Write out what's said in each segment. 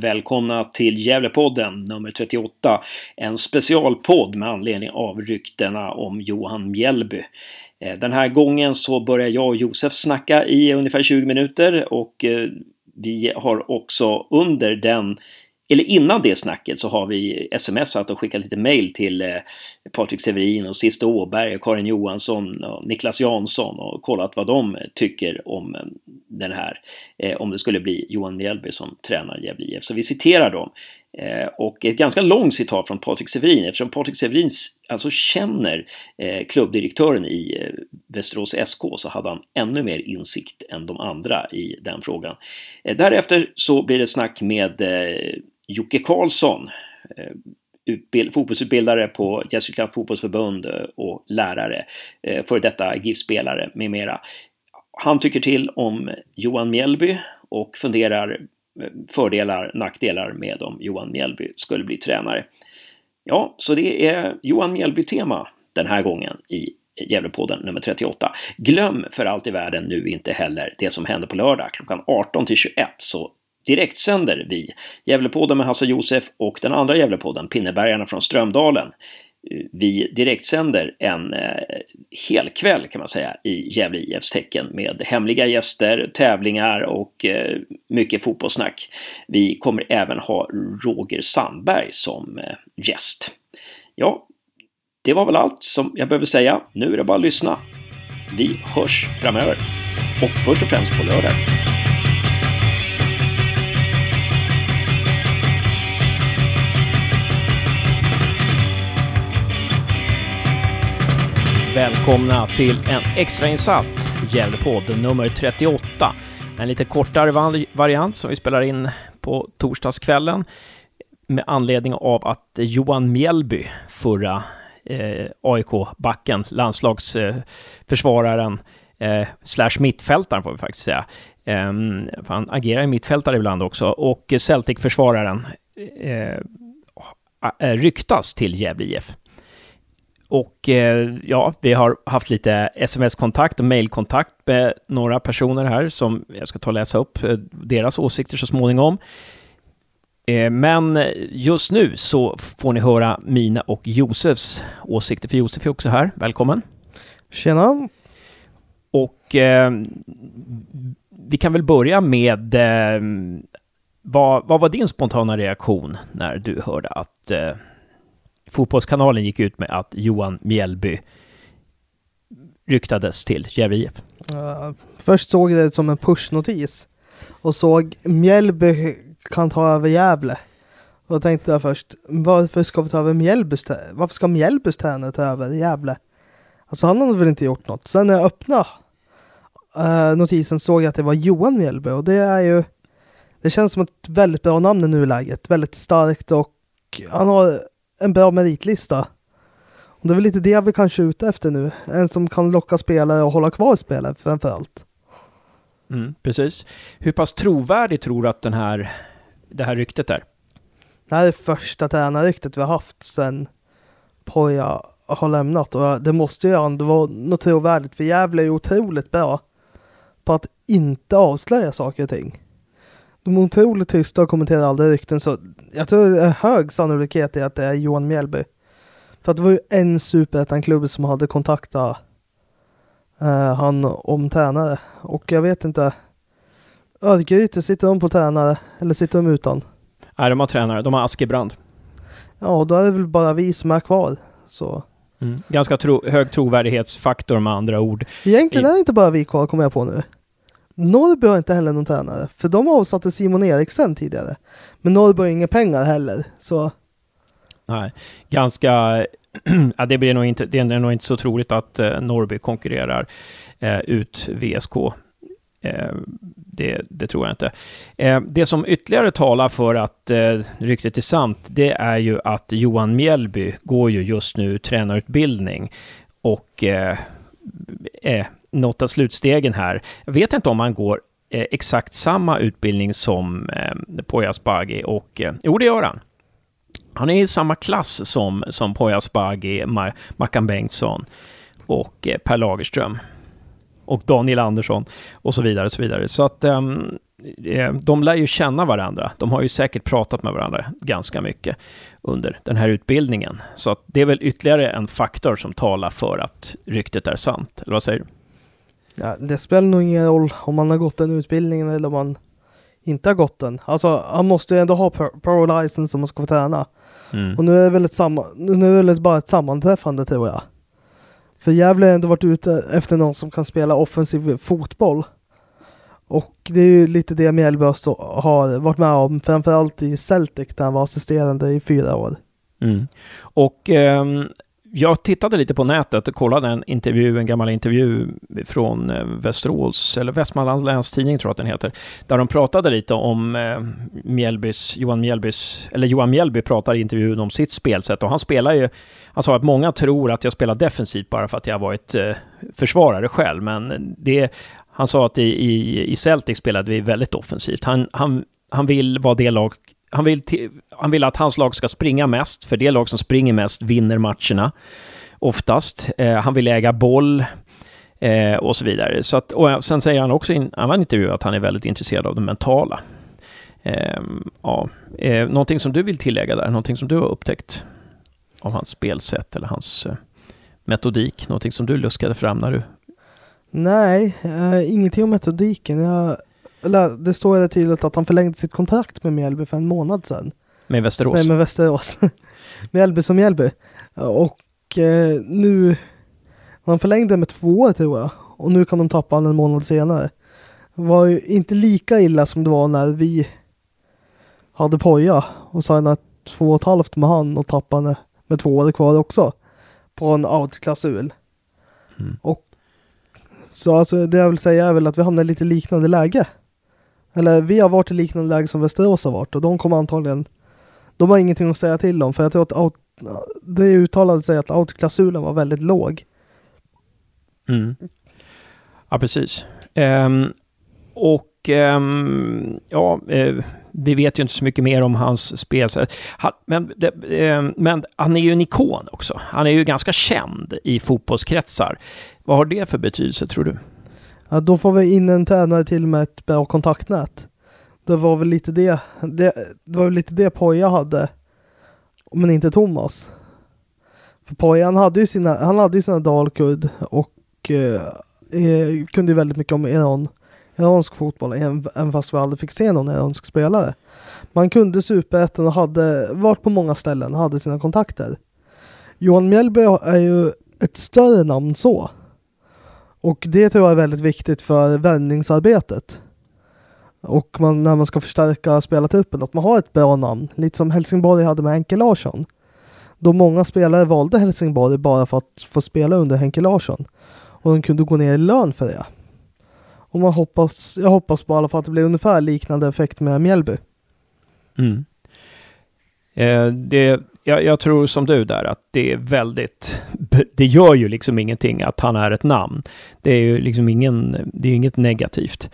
Välkomna till Gävlepodden nummer 38. En specialpodd med anledning av ryktena om Johan Mjällby. Eh, den här gången så börjar jag och Josef snacka i ungefär 20 minuter och eh, vi har också under den eller innan det snacket så har vi smsat och skickat lite mail till eh, Patrik Severin och Sista Åberg och Karin Johansson och Niklas Jansson och kollat vad de eh, tycker om eh, den här, eh, om det skulle bli Johan Mjällby som tränar Gävle IF. Så vi citerar dem. Eh, och ett ganska långt citat från Patrik Severin eftersom Patrik Severin alltså känner eh, klubbdirektören i eh, Västerås SK så hade han ännu mer insikt än de andra i den frågan. Eh, därefter så blir det snack med Jocke Karlsson, eh, fotbollsutbildare på Gästrikland fotbollsförbund eh, och lärare, eh, före för detta GIF-spelare med mera. Han tycker till om Johan Mjällby och funderar fördelar, nackdelar med om Johan Mjällby skulle bli tränare. Ja, så det är Johan Mjällby-tema den här gången i Gävlepodden nummer 38. Glöm för allt i världen nu inte heller det som händer på lördag klockan 18 till 21 så direktsänder vi Gävlepodden med Hasse Josef och den andra Gävlepodden, Pinnebergarna från Strömdalen. Eh, vi direktsänder en eh, hel kväll kan man säga i Gävle IFs tecken med hemliga gäster, tävlingar och eh, mycket fotbollssnack. Vi kommer även ha Roger Sandberg som eh, gäst. Ja, det var väl allt som jag behöver säga. Nu är det bara att lyssna. Vi hörs framöver. Och först och främst på lördag. Välkomna till en extrainsatt Gävlepodd nummer 38. En lite kortare variant som vi spelar in på torsdagskvällen med anledning av att Johan Mjällby, förra eh, AIK-backen, landslagsförsvararen, eh, slash mittfältaren får vi faktiskt säga, eh, för han agerar i mittfältare ibland också, och Celtic-försvararen eh, ryktas till Gävle IF. Och eh, ja, vi har haft lite sms-kontakt och mail-kontakt med några personer här som jag ska ta och läsa upp eh, deras åsikter så småningom. Eh, men just nu så får ni höra mina och Josefs åsikter, för Josef är också här. Välkommen! Tjena! Och eh, vi kan väl börja med vad, vad, var din spontana reaktion när du hörde att Fotbollskanalen gick ut med att Johan Mjällby ryktades till Gävle IF. Uh, först såg jag det som en pushnotis och såg Mjällby kan ta över Gävle. Och då tänkte jag först, varför ska vi ta över Mjällbys Varför ska Mjällbys tränare ta över Gävle? Alltså han har väl inte gjort något. Sen när jag öppnade uh, notisen såg jag att det var Johan Mjällby och det är ju Det känns som ett väldigt bra namn i nuläget. Väldigt starkt och han har en bra meritlista. Och det är väl lite det vi kanske är ute efter nu. En som kan locka spelare och hålla kvar spelare framför allt. Mm, precis. Hur pass trovärdig tror du att den här, det här ryktet är? Det här är första tränarryktet vi har haft sedan Poja har lämnat och det måste ju ändå vara något trovärdigt för Gävle är otroligt bra på att inte avslöja saker och ting. De är otroligt tysta och kommenterar aldrig rykten så jag tror det är hög sannolikhet i att det är Johan Mjällby. För att det var ju en superettan-klubb som hade kontaktat uh, han om tränare. Och jag vet inte. Örgryte, sitter de på tränare eller sitter de utan? Nej, de har tränare. De har Askebrand. Ja, då är det väl bara vi som är kvar. Så. Mm. Ganska tro hög trovärdighetsfaktor med andra ord. Egentligen är det inte bara vi kvar, kommer jag på nu. Norrby har inte heller någon tränare, för de avsatte Simon Eriksen tidigare. Men Norrby har inga pengar heller, så... Nej, ganska... ja, det, blir nog inte, det är nog inte så troligt att eh, Norrby konkurrerar eh, ut VSK. Eh, det, det, tror jag inte. Eh, det som ytterligare talar för att eh, ryktet är sant, det är ju att Johan Mjällby går ju just nu tränarutbildning och eh, något av slutstegen här. Jag vet inte om han går eh, exakt samma utbildning som eh, Poya Asbaghi och... Eh, jo, det gör han. Han är i samma klass som, som Poya Asbaghi, Mackan Bengtsson och eh, Per Lagerström. Och Daniel Andersson och så vidare. Så, vidare. så att um, eh, de lär ju känna varandra. De har ju säkert pratat med varandra ganska mycket under den här utbildningen. Så att det är väl ytterligare en faktor som talar för att ryktet är sant. Eller vad säger du? Ja, det spelar nog ingen roll om man har gått den utbildningen eller om man inte har gått den. Alltså han måste ju ändå ha pro, license om man ska få träna. Mm. Och nu är det väl ett, samma, nu är det bara ett sammanträffande tror jag. För Gävle har ändå varit ute efter någon som kan spela offensiv fotboll. Och det är ju lite det Mjällby har varit med om, framförallt i Celtic där han var assisterande i fyra år. Mm. Och um, jag tittade lite på nätet och kollade en intervju, en gammal intervju från eh, Västerås, eller Västmanlands Läns Tidning tror jag att den heter, där de pratade lite om eh, Mjällbys, Johan Mjällbys, eller Johan Mjällby pratar i intervjun om sitt spelsätt och han spelar ju, han sa att många tror att jag spelar defensivt bara för att jag har varit eh, försvarare själv, men det, han sa att i, i, i Celtic spelade vi väldigt offensivt. Han, han, han vill vara det lag han vill, han vill att hans lag ska springa mest, för det lag som springer mest vinner matcherna oftast. Eh, han vill äga boll eh, och så vidare. Så att, och sen säger han också i en annan intervju att han är väldigt intresserad av det mentala. Eh, ja. Eh, någonting som du vill tillägga där? Någonting som du har upptäckt av hans spelsätt eller hans eh, metodik? Någonting som du luskade fram när du... Nej, eh, ingenting om metodiken. Jag eller det står det tydligt att han förlängde sitt kontrakt med Mjällby för en månad sedan. Med Västerås? Nej, med Västerås. Mjällby som Mjällby. Och eh, nu, han förlängde med två år tror jag. Och nu kan de tappa honom en månad senare. Det var ju inte lika illa som det var när vi hade Poja och signat två och ett halvt med han och tappade med två år kvar också. På en outklausul. Mm. Och så alltså det jag vill säga är väl att vi hamnar i lite liknande läge. Eller vi har varit i liknande läge som Västerås har varit och de kommer antagligen De har ingenting att säga till om för jag tror att out, det uttalade sig att autoklausulen var väldigt låg. Mm. Ja, precis. Um, och um, ja, uh, vi vet ju inte så mycket mer om hans spel. Han, men, det, uh, men han är ju en ikon också. Han är ju ganska känd i fotbollskretsar. Vad har det för betydelse tror du? Ja, då får vi in en tränare till med ett bra kontaktnät. Det var väl lite det, det, det var väl lite det Poja hade. Men inte Thomas. För Poja hade ju sina, han hade ju sina dalkurd och eh, eh, kunde ju väldigt mycket om Iran, iransk fotboll, även fast vi aldrig fick se någon iransk spelare. Man kunde superettan och hade varit på många ställen och hade sina kontakter. Johan Mjällby är ju ett större namn så. Och det tror jag är väldigt viktigt för vändningsarbetet. Och man, när man ska förstärka spelartruppen, att man har ett bra namn. Lite som Helsingborg hade med Henke Larsson. Då många spelare valde Helsingborg bara för att få spela under Henke Larsson. Och de kunde gå ner i lön för det. Och man hoppas, jag hoppas på alla fall att det blir ungefär liknande effekt med Mjällby. Mm. Eh, det, jag, jag, tror som du där att det är väldigt... Det gör ju liksom ingenting att han är ett namn. Det är ju liksom ingen, det är inget negativt.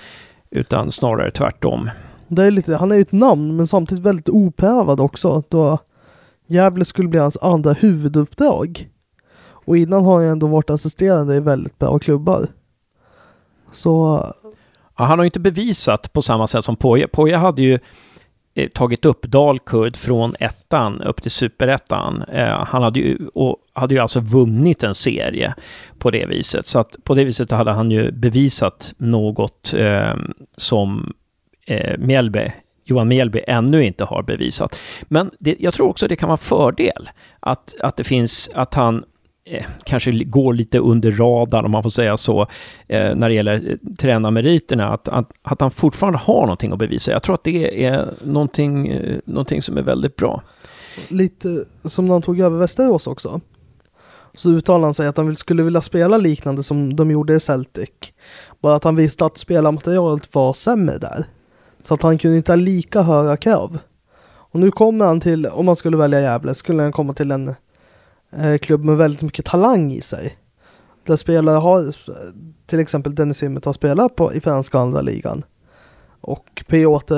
Utan snarare tvärtom. Det är lite, han är ju ett namn men samtidigt väldigt oprövad också. Då Gävle skulle bli hans andra huvuduppdrag. Och innan har han ändå varit assisterande i väldigt bra klubbar. Så... Ja, han har ju inte bevisat på samma sätt som Poja. Poja hade ju Eh, tagit upp Dalkurd från ettan upp till superettan. Eh, han hade ju, och hade ju alltså vunnit en serie på det viset. Så att på det viset hade han ju bevisat något eh, som eh, Mjällby, Johan Mjällby ännu inte har bevisat. Men det, jag tror också det kan vara fördel att, att det finns, att han eh, kanske går lite under radarn, om man får säga så, eh, när det gäller eh, tränarmeriterna, att, att, att han fortfarande har någonting att bevisa. Jag tror att det är någonting, eh, någonting som är väldigt bra. Lite som när han tog över Västerås också. Så uttalade han sig att han skulle vilja spela liknande som de gjorde i Celtic. Bara att han visste att spelarmaterialet var sämre där. Så att han kunde inte ha lika höga krav. Och nu kommer han till, om man skulle välja Gävle, skulle han komma till en Eh, klubb med väldigt mycket talang i sig. Där spelare har, till exempel Dennis Ymmet har spelat på, i franska andra ligan. Och Piotr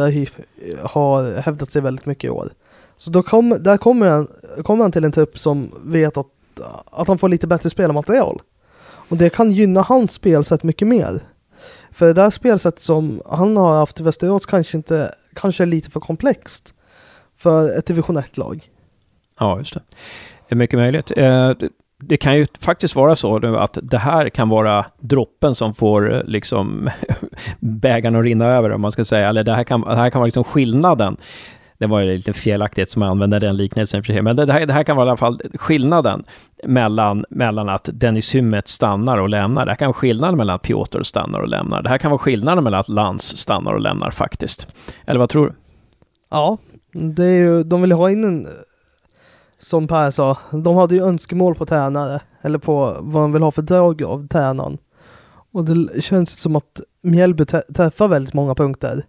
har hävdat sig väldigt mycket i år. Så då kom, där kommer han, kommer han till en trupp som vet att, att han får lite bättre spelarmaterial. Och det kan gynna hans spelsätt mycket mer. För det där spelsättet som han har haft i Västerås kanske inte, kanske är lite för komplext för ett division 1-lag. Ja, just det. Det är mycket möjligt. Eh, det kan ju faktiskt vara så nu att det här kan vara droppen som får eh, liksom bägaren att rinna över, om man ska säga. Eller det här kan, det här kan vara liksom skillnaden. Det var ju lite felaktigt som jag använde den liknelsen för sig. Men det här, det här kan vara i alla fall skillnaden mellan, mellan att Dennis Hymmet stannar och lämnar. Det här kan vara skillnaden mellan att Piotr stannar och lämnar. Det här kan vara skillnaden mellan att Lans stannar och lämnar faktiskt. Eller vad tror du? Ja, det är ju, de vill ha in en som Per sa, de hade ju önskemål på tränare, eller på vad de vill ha för drag av tränaren. Och det känns som att Mjällby träffar väldigt många punkter.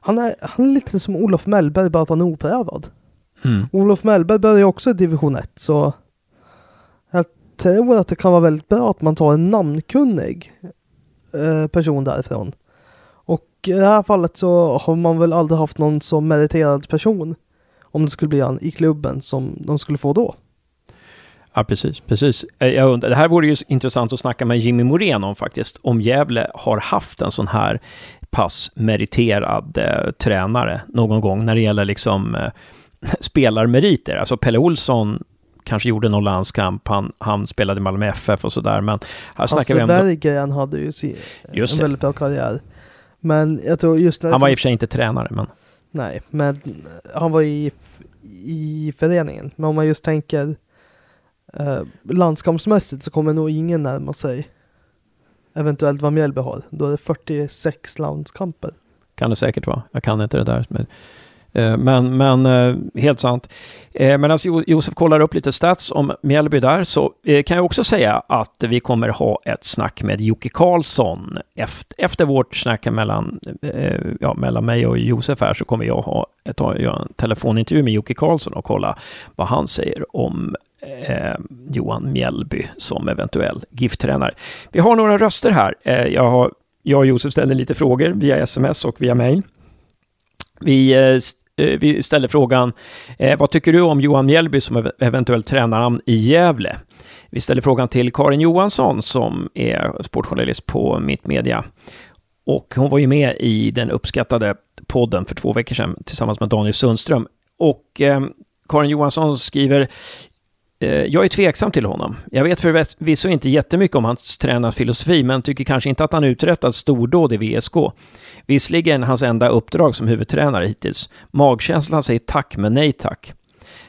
Han är, han är lite som Olof Mellberg, bara att han är oprövad. Mm. Olof Mellberg börjar också i division 1, så jag tror att det kan vara väldigt bra att man tar en namnkunnig eh, person därifrån. Och i det här fallet så har man väl aldrig haft någon som meriterad person om det skulle bli han i klubben som de skulle få då. Ja, precis. precis. Eh, jag undrar, det här vore ju intressant att snacka med Jimmy Morén om faktiskt. Om Gävle har haft en sån här pass meriterad eh, tränare någon gång när det gäller liksom eh, spelarmeriter. Alltså Pelle Olsson kanske gjorde någon landskamp, han, han spelade i Malmö FF och sådär, men här snackar vi om... Berggren hade ju sin, en väldigt bra karriär. Men jag tror just när... Han var i och för sig inte tränare, men... Nej, men han var i, i föreningen. Men om man just tänker eh, landskampsmässigt så kommer nog ingen närma sig eventuellt vad Mjällby har. Då är det 46 landskamper. Kan det säkert vara. Jag kan inte det där. Men Eh, men, men eh, helt sant. Eh, Medan alltså, Josef kollar upp lite stats om Mjällby där så kan jag också säga att vi kommer ha ett snack med Jocke Karlsson. Efter, efter vårt snack mellan, ja, mellan mig och Josef här så kommer jag ha göra en telefonintervju med Jocke Karlsson och kolla vad han säger om eh, Johan Mjällby som eventuell GIF-tränare. Vi har några röster här. Eh, jag, har, jag och Josef ställer lite frågor via sms och via mail. Vi Eh, Eh, vi ställer frågan, eh, vad tycker du om Johan Mjällby som eventuellt tränarnamn i Gävle? Vi ställer frågan till Karin Johansson som är sportjournalist på Mittmedia. Och hon var ju med i den uppskattade podden för två veckor sedan tillsammans med Daniel Sundström. Och eh, Karin Johansson skriver Eh, jag är tveksam till honom. Jag vet förvisso inte jättemycket om hans tränarfilosofi, men tycker kanske inte att han uträttat stordåd i VSK. Visserligen hans enda uppdrag som huvudtränare hittills. Magkänslan säger tack, men nej tack.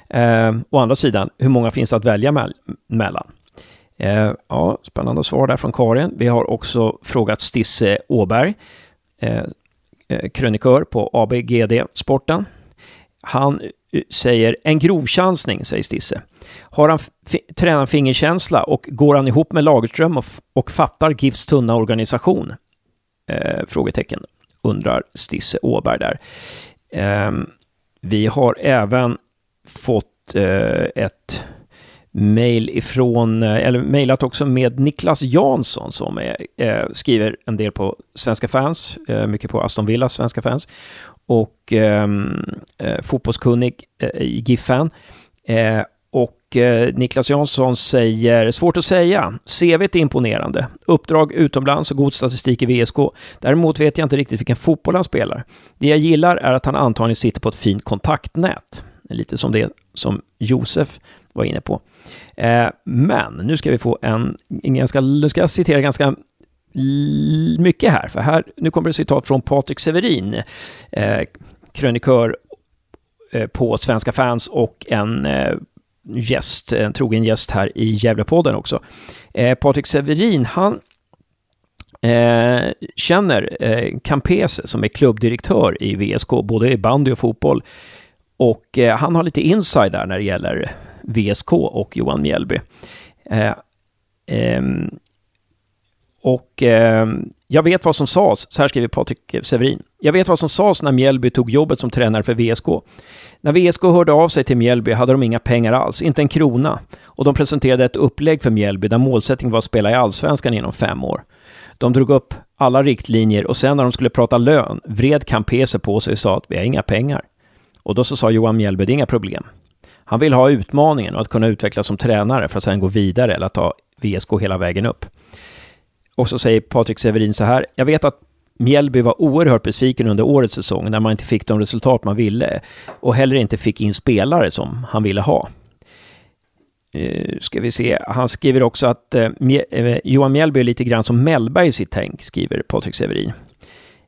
Eh, å andra sidan, hur många finns det att välja me mellan? Eh, ja, spännande svar där från Karin. Vi har också frågat Stisse Åberg, eh, eh krönikör på ABGD Sporten. Han eh, säger en grov chansning, säger Stisse. Har han tränat fingerkänsla och går han ihop med Lagerström och, och fattar GIFs tunna organisation? Eh, frågetecken undrar Stisse Åberg där. Eh, vi har även fått eh, ett mejl ifrån, eh, eller mejlat också med Niklas Jansson som är, eh, skriver en del på Svenska fans, eh, mycket på Aston Villas Svenska fans och ehm, eh, fotbollskunnig eh, GIF-fan. Eh, och eh, Niklas Jansson säger, svårt att säga. CV är imponerande. Uppdrag utomlands och god statistik i VSK. Däremot vet jag inte riktigt vilken fotboll han spelar. Det jag gillar är att han antagligen sitter på ett fint kontaktnät. Lite som det som Josef var inne på. Eh, men nu ska vi få en, en ganska, nu ska jag citera ganska mycket här, för här, nu kommer det citat från Patrik Severin, eh, krönikör eh, på Svenska fans och en eh, gäst, en trogen gäst här i Gävlepodden också. Eh, Patrik Severin, han eh, känner eh, Campese som är klubbdirektör i VSK, både i bandy och fotboll. Och eh, han har lite inside där när det gäller VSK och Johan Mjällby. Eh, ehm, och eh, jag vet vad som sades, så här skriver Patrik Severin. Jag vet vad som sades när Mjällby tog jobbet som tränare för VSK. När VSK hörde av sig till Mjällby hade de inga pengar alls, inte en krona. Och de presenterade ett upplägg för Mjällby där målsättningen var att spela i Allsvenskan inom fem år. De drog upp alla riktlinjer och sen när de skulle prata lön vred Campese på sig och sa att vi har inga pengar. Och då så sa Johan Mjällby, det är inga problem. Han vill ha utmaningen och att kunna utvecklas som tränare för att sen gå vidare eller att ta VSK hela vägen upp och så säger Patrik Severin så här. Jag vet att Mjällby var oerhört besviken under årets säsong när man inte fick de resultat man ville och heller inte fick in spelare som han ville ha. Uh, ska vi se. Han skriver också att uh, uh, Johan Mjällby är lite grann som Mellberg i sitt tänk, skriver Patrik Severin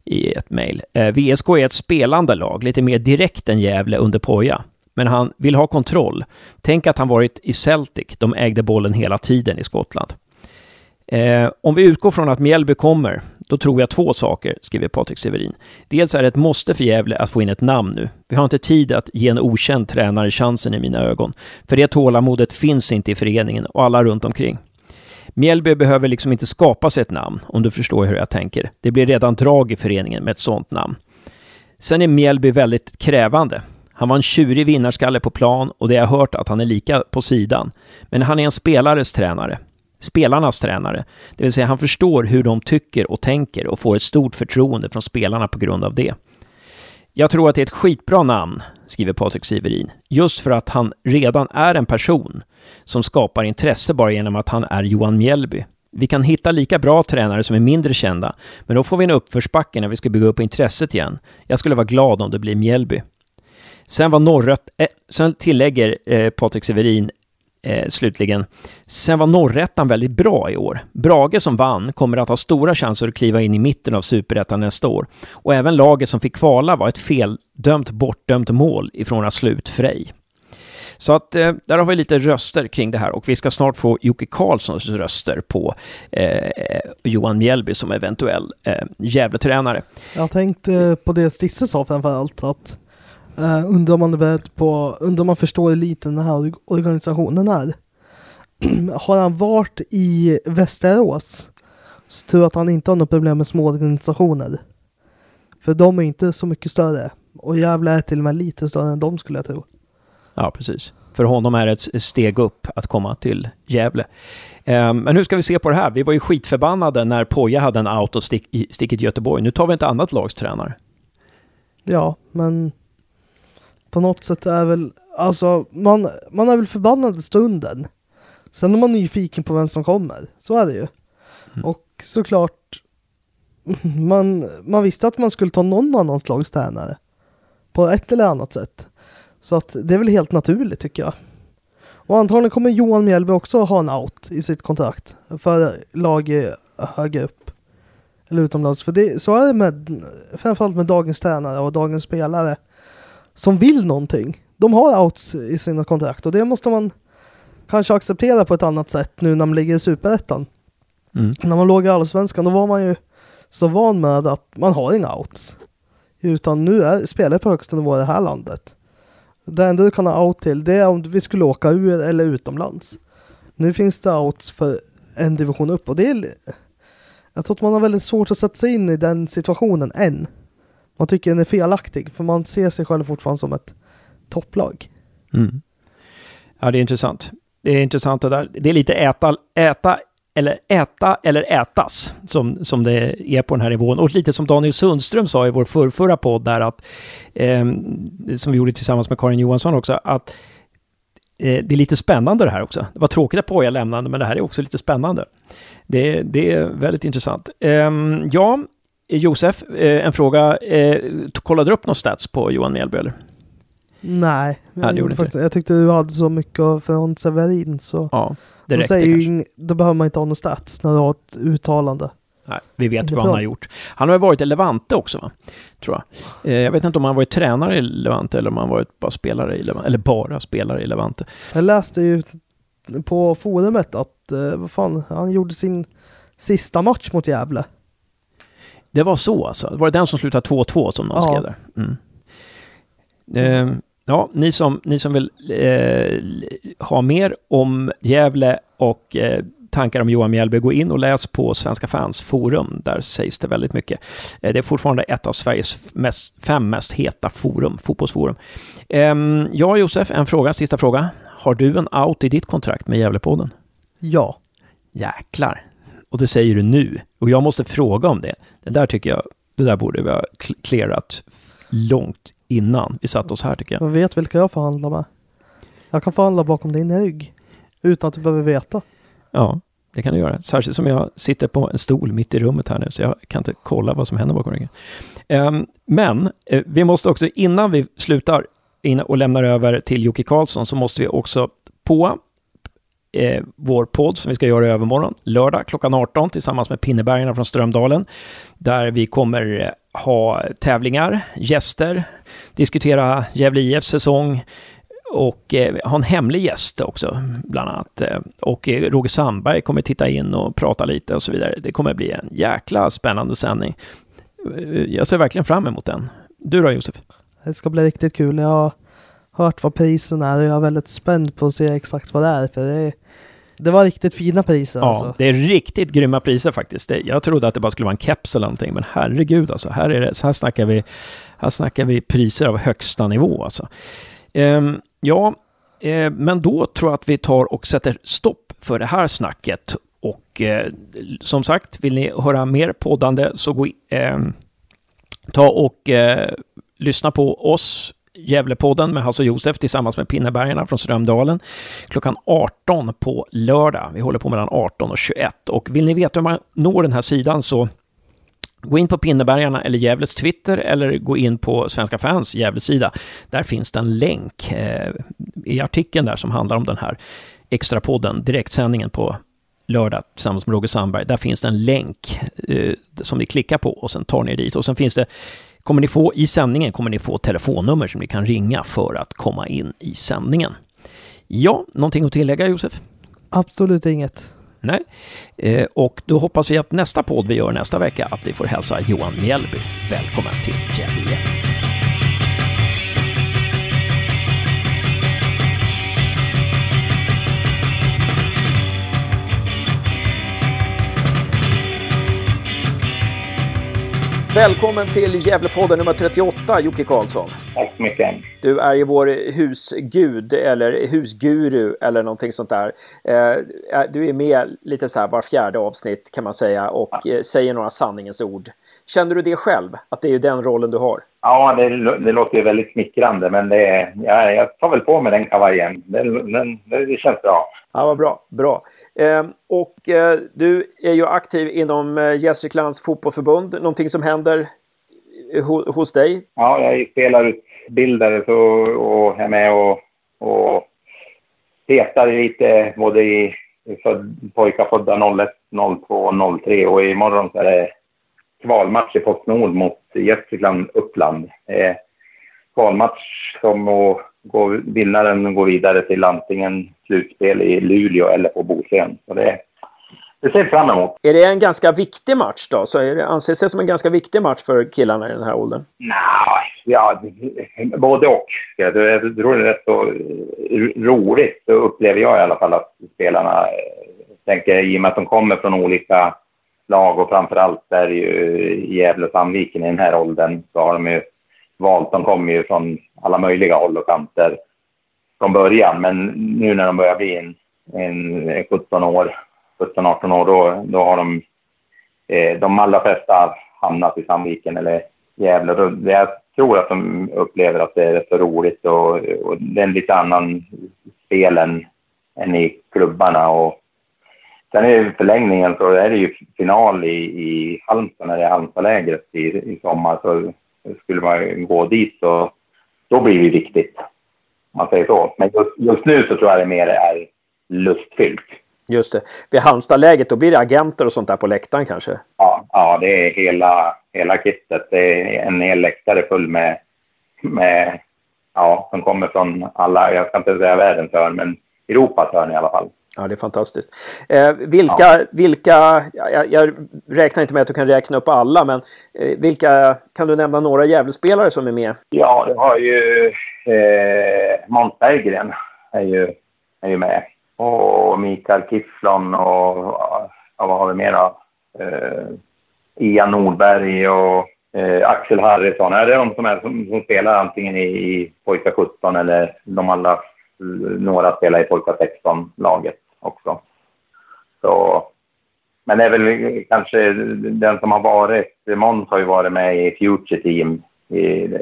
i ett mejl. VSK är ett spelande lag, lite mer direkt än Gävle under Poja. Men han vill ha kontroll. Tänk att han varit i Celtic, de ägde bollen hela tiden i Skottland. Eh, om vi utgår från att Mjällby kommer, då tror jag två saker, skriver Patrik Severin. Dels är det ett måste för Gävle att få in ett namn nu. Vi har inte tid att ge en okänd tränare chansen i mina ögon. För det tålamodet finns inte i föreningen och alla runt omkring. Mjällby behöver liksom inte skapa sig ett namn, om du förstår hur jag tänker. Det blir redan drag i föreningen med ett sånt namn. Sen är Mjällby väldigt krävande. Han var en tjurig vinnarskalle på plan och det har jag hört att han är lika på sidan. Men han är en spelares tränare spelarnas tränare. Det vill säga han förstår hur de tycker och tänker och får ett stort förtroende från spelarna på grund av det. Jag tror att det är ett skitbra namn, skriver Patrik Siverin, just för att han redan är en person som skapar intresse bara genom att han är Johan Mjällby. Vi kan hitta lika bra tränare som är mindre kända, men då får vi en uppförsbacke när vi ska bygga upp intresset igen. Jag skulle vara glad om det blir Mjällby. Sen, var norrött, eh, sen tillägger eh, Patrik Severin eh, slutligen. Sen var norrättan väldigt bra i år. Brage som vann kommer att ha stora chanser att kliva in i mitten av superettan nästa år. Och även laget som fick kvala var ett feldömt, bortdömt mål ifrån att slå ut Frej. Så att eh, där har vi lite röster kring det här och vi ska snart få Jocke Karlssons röster på eh, Johan Mjällby som eventuell eh, Gävletränare. Jag tänkte på det Stisse sa framförallt att Uh, undrar om man är beredd på, undrar om man förstår hur liten den här organisationen är. har han varit i Västerås så tror jag att han inte har något problem med små organisationer. För de är inte så mycket större. Och Gävle är till och med lite större än de skulle jag tro. Ja, precis. För honom är det ett steg upp att komma till Gävle. Um, men hur ska vi se på det här? Vi var ju skitförbannade när Poja hade en out och stick, stick i Göteborg. Nu tar vi ett annat lags tränare. Ja, men på något sätt är väl, alltså man, man är väl förbannad i stunden. Sen är man nyfiken på vem som kommer, så är det ju. Mm. Och såklart, man, man visste att man skulle ta någon annan slags tränare. På ett eller annat sätt. Så att det är väl helt naturligt tycker jag. Och antagligen kommer Johan Mjällby också ha en out i sitt kontrakt för lag högre upp. Eller utomlands. För det, så är det med, framförallt med dagens tränare och dagens spelare som vill någonting. De har outs i sina kontrakt och det måste man kanske acceptera på ett annat sätt nu när man ligger i superettan. Mm. När man låg i allsvenskan då var man ju så van med att man har inga outs. Utan nu är, spelar på högsta nivå i det här landet. Det enda du kan ha out till det är om vi skulle åka ur eller utomlands. Nu finns det outs för en division upp och det är... Jag tror att man har väldigt svårt att sätta sig in i den situationen än. Man tycker den är felaktig för man ser sig själv fortfarande som ett topplag. Mm. Ja, det är intressant. Det är intressant det där. Det är lite äta, äta eller äta eller ätas som, som det är på den här nivån. Och lite som Daniel Sundström sa i vår förrförra podd där att, eh, som vi gjorde tillsammans med Karin Johansson också, att eh, det är lite spännande det här också. Det var tråkigt att Poja lämnade, men det här är också lite spännande. Det, det är väldigt intressant. Eh, ja, Josef, eh, en fråga. Eh, kollade du upp någon stats på Johan Mjällby eller? Nej, jag, ja, faktiskt, jag tyckte du hade så mycket från Severin så ja, det då, säger då behöver man inte ha någon stats när du har ett uttalande. Nej, vi vet vad han har gjort. Han har varit i Levante också, va? tror jag. Eh, jag vet inte om han varit tränare i Levante eller om han varit bara spelare i Levante, eller bara spelare i Levante. Jag läste ju på forumet att, vad fan, han gjorde sin sista match mot Gävle. Det var så alltså? Var det den som slutade 2-2 som någon ja. skrev där? Mm. Eh, ja, ni som, ni som vill eh, ha mer om Gävle och eh, tankar om Johan Mjällby, gå in och läs på Svenska fans forum. Där sägs det väldigt mycket. Eh, det är fortfarande ett av Sveriges mest, fem mest heta forum, fotbollsforum. Ehm, ja, Josef, en fråga, sista fråga. Har du en out i ditt kontrakt med Gävlepodden? Ja. Jäklar. Och det säger du nu. Och jag måste fråga om det. Det där tycker jag, det där borde vi ha clearat långt innan vi satt oss här tycker jag. Jag vet vilka jag förhandlar med. Jag kan förhandla bakom din rygg. Utan att du behöver veta. Ja. Det kan du göra. Särskilt som jag sitter på en stol mitt i rummet här nu, så jag kan inte kolla vad som händer bakom ryggen. Um, men uh, vi måste också, innan vi slutar och lämnar över till Jocke Karlsson, så måste vi också på eh, vår podd som vi ska göra i övermorgon, lördag klockan 18 tillsammans med Pinnebergarna från Strömdalen. Där vi kommer eh, ha tävlingar, gäster, diskutera Gävle IFs säsong och eh, ha en hemlig gäst också, bland annat. Eh, och eh, Roger Sandberg kommer titta in och prata lite och så vidare. Det kommer bli en jäkla spännande sändning. Eh, jag ser verkligen fram emot den. Du då Josef? Det ska bli riktigt kul. Jag hört vad priserna är och jag är väldigt spänd på att se exakt vad det är. För det, är, det var riktigt fina priser. Ja, alltså. det är riktigt grymma priser faktiskt. Det, jag trodde att det bara skulle vara en keps eller någonting, men herregud alltså. Här, är det, så här, snackar vi, här snackar vi priser av högsta nivå alltså. Um, ja, eh, men då tror jag att vi tar och sätter stopp för det här snacket. Och eh, som sagt, vill ni höra mer poddande så gå in, eh, ta och eh, lyssna på oss Gävlepodden med Hasse och Josef tillsammans med Pinnebergarna från Strömdalen klockan 18 på lördag. Vi håller på mellan 18 och 21 och vill ni veta hur man når den här sidan så Gå in på Pinnebergarna eller Gävles Twitter eller gå in på Svenska fans Gävles sida. Där finns det en länk eh, i artikeln där som handlar om den här extrapodden, direktsändningen på lördag tillsammans med Roger Sandberg. Där finns det en länk eh, som ni klickar på och sen tar ni dit. Och sen finns det kommer ni få i sändningen kommer ni få telefonnummer som ni kan ringa för att komma in i sändningen. Ja, någonting att tillägga Josef? Absolut inget. Nej, eh, och då hoppas vi att nästa podd vi gör nästa vecka att vi får hälsa Johan Mjällby välkommen till Gävle Välkommen till Gävlepodden nummer 38, Jocke Karlsson. Tack så mycket. Du är ju vår husgud eller husguru eller någonting sånt där. Eh, du är med lite så här var fjärde avsnitt kan man säga och ja. Eh, säger några sanningens ord. Känner du det själv? Att det är den rollen du har? Ja, det, det låter ju väldigt smickrande men det, ja, jag tar väl på mig den kavajen. Det, den, det känns bra. Ja, vad bra. Bra. Eh, och eh, du är ju aktiv inom eh, Gästriklands fotbollförbund. Någonting som händer eh, ho hos dig? Ja, jag är spelarutbildare så, och är med och, och petar lite både i föd, pojkar födda 01, 02, 03 och imorgon så är det kvalmatch i Postnord mot Gästrikland Uppland. Eh, kvalmatch som och går, vinnaren går vidare till antingen slutspel i Luleå eller på Bosön. Så det, det ser fram emot. Är det en ganska viktig match då? Så är det, anses det som en ganska viktig match för killarna i den här åldern? Nej, ja, både och. Jag tror det är rätt så roligt, så upplever jag i alla fall att spelarna tänker i och med att de kommer från olika lag och framförallt är ju Gävle och Sandviken i den här åldern så har de ju valt, de kommer ju från alla möjliga håll och kanter från början. Men nu när de börjar bli en, en 17 år, 17-18 år, då, då har de eh, de allra flesta hamnat i Sandviken eller Gävle. Då, jag tror att de upplever att det är så roligt och, och det är en lite annan spel än, än i klubbarna. Och sen i förlängningen så är det ju final i, i Halmstad när det är Halmstadlägret i, i sommar. Så skulle man gå dit så då blir det viktigt. Om man säger så. Men just, just nu så tror jag det mer är lustfyllt. Just det. Vid Halmstadläget då blir det agenter och sånt där på läktaren kanske? Ja, ja det är hela, hela kittet. Det är en hel läktare full med, med ja, som kommer från alla, jag ska inte säga världens hörn, men Europas hörn i alla fall. Ja, det är fantastiskt. Eh, vilka, ja. vilka jag, jag, räknar inte med att du kan räkna upp alla, men eh, vilka, kan du nämna några Gävlespelare som är med? Ja, det har ju eh, Måns Berggren är ju, är ju med. Och Mikael Kifflon och, och vad har vi mer då? Eh, Ian Nordberg och eh, Axel Harrison. Är det de som, är, som, som spelar antingen i, i pojkar 17 eller de alla några spelar i pojkar 16-laget också. Så, men det är väl kanske den som har varit, Måns har ju varit med i Future Team i,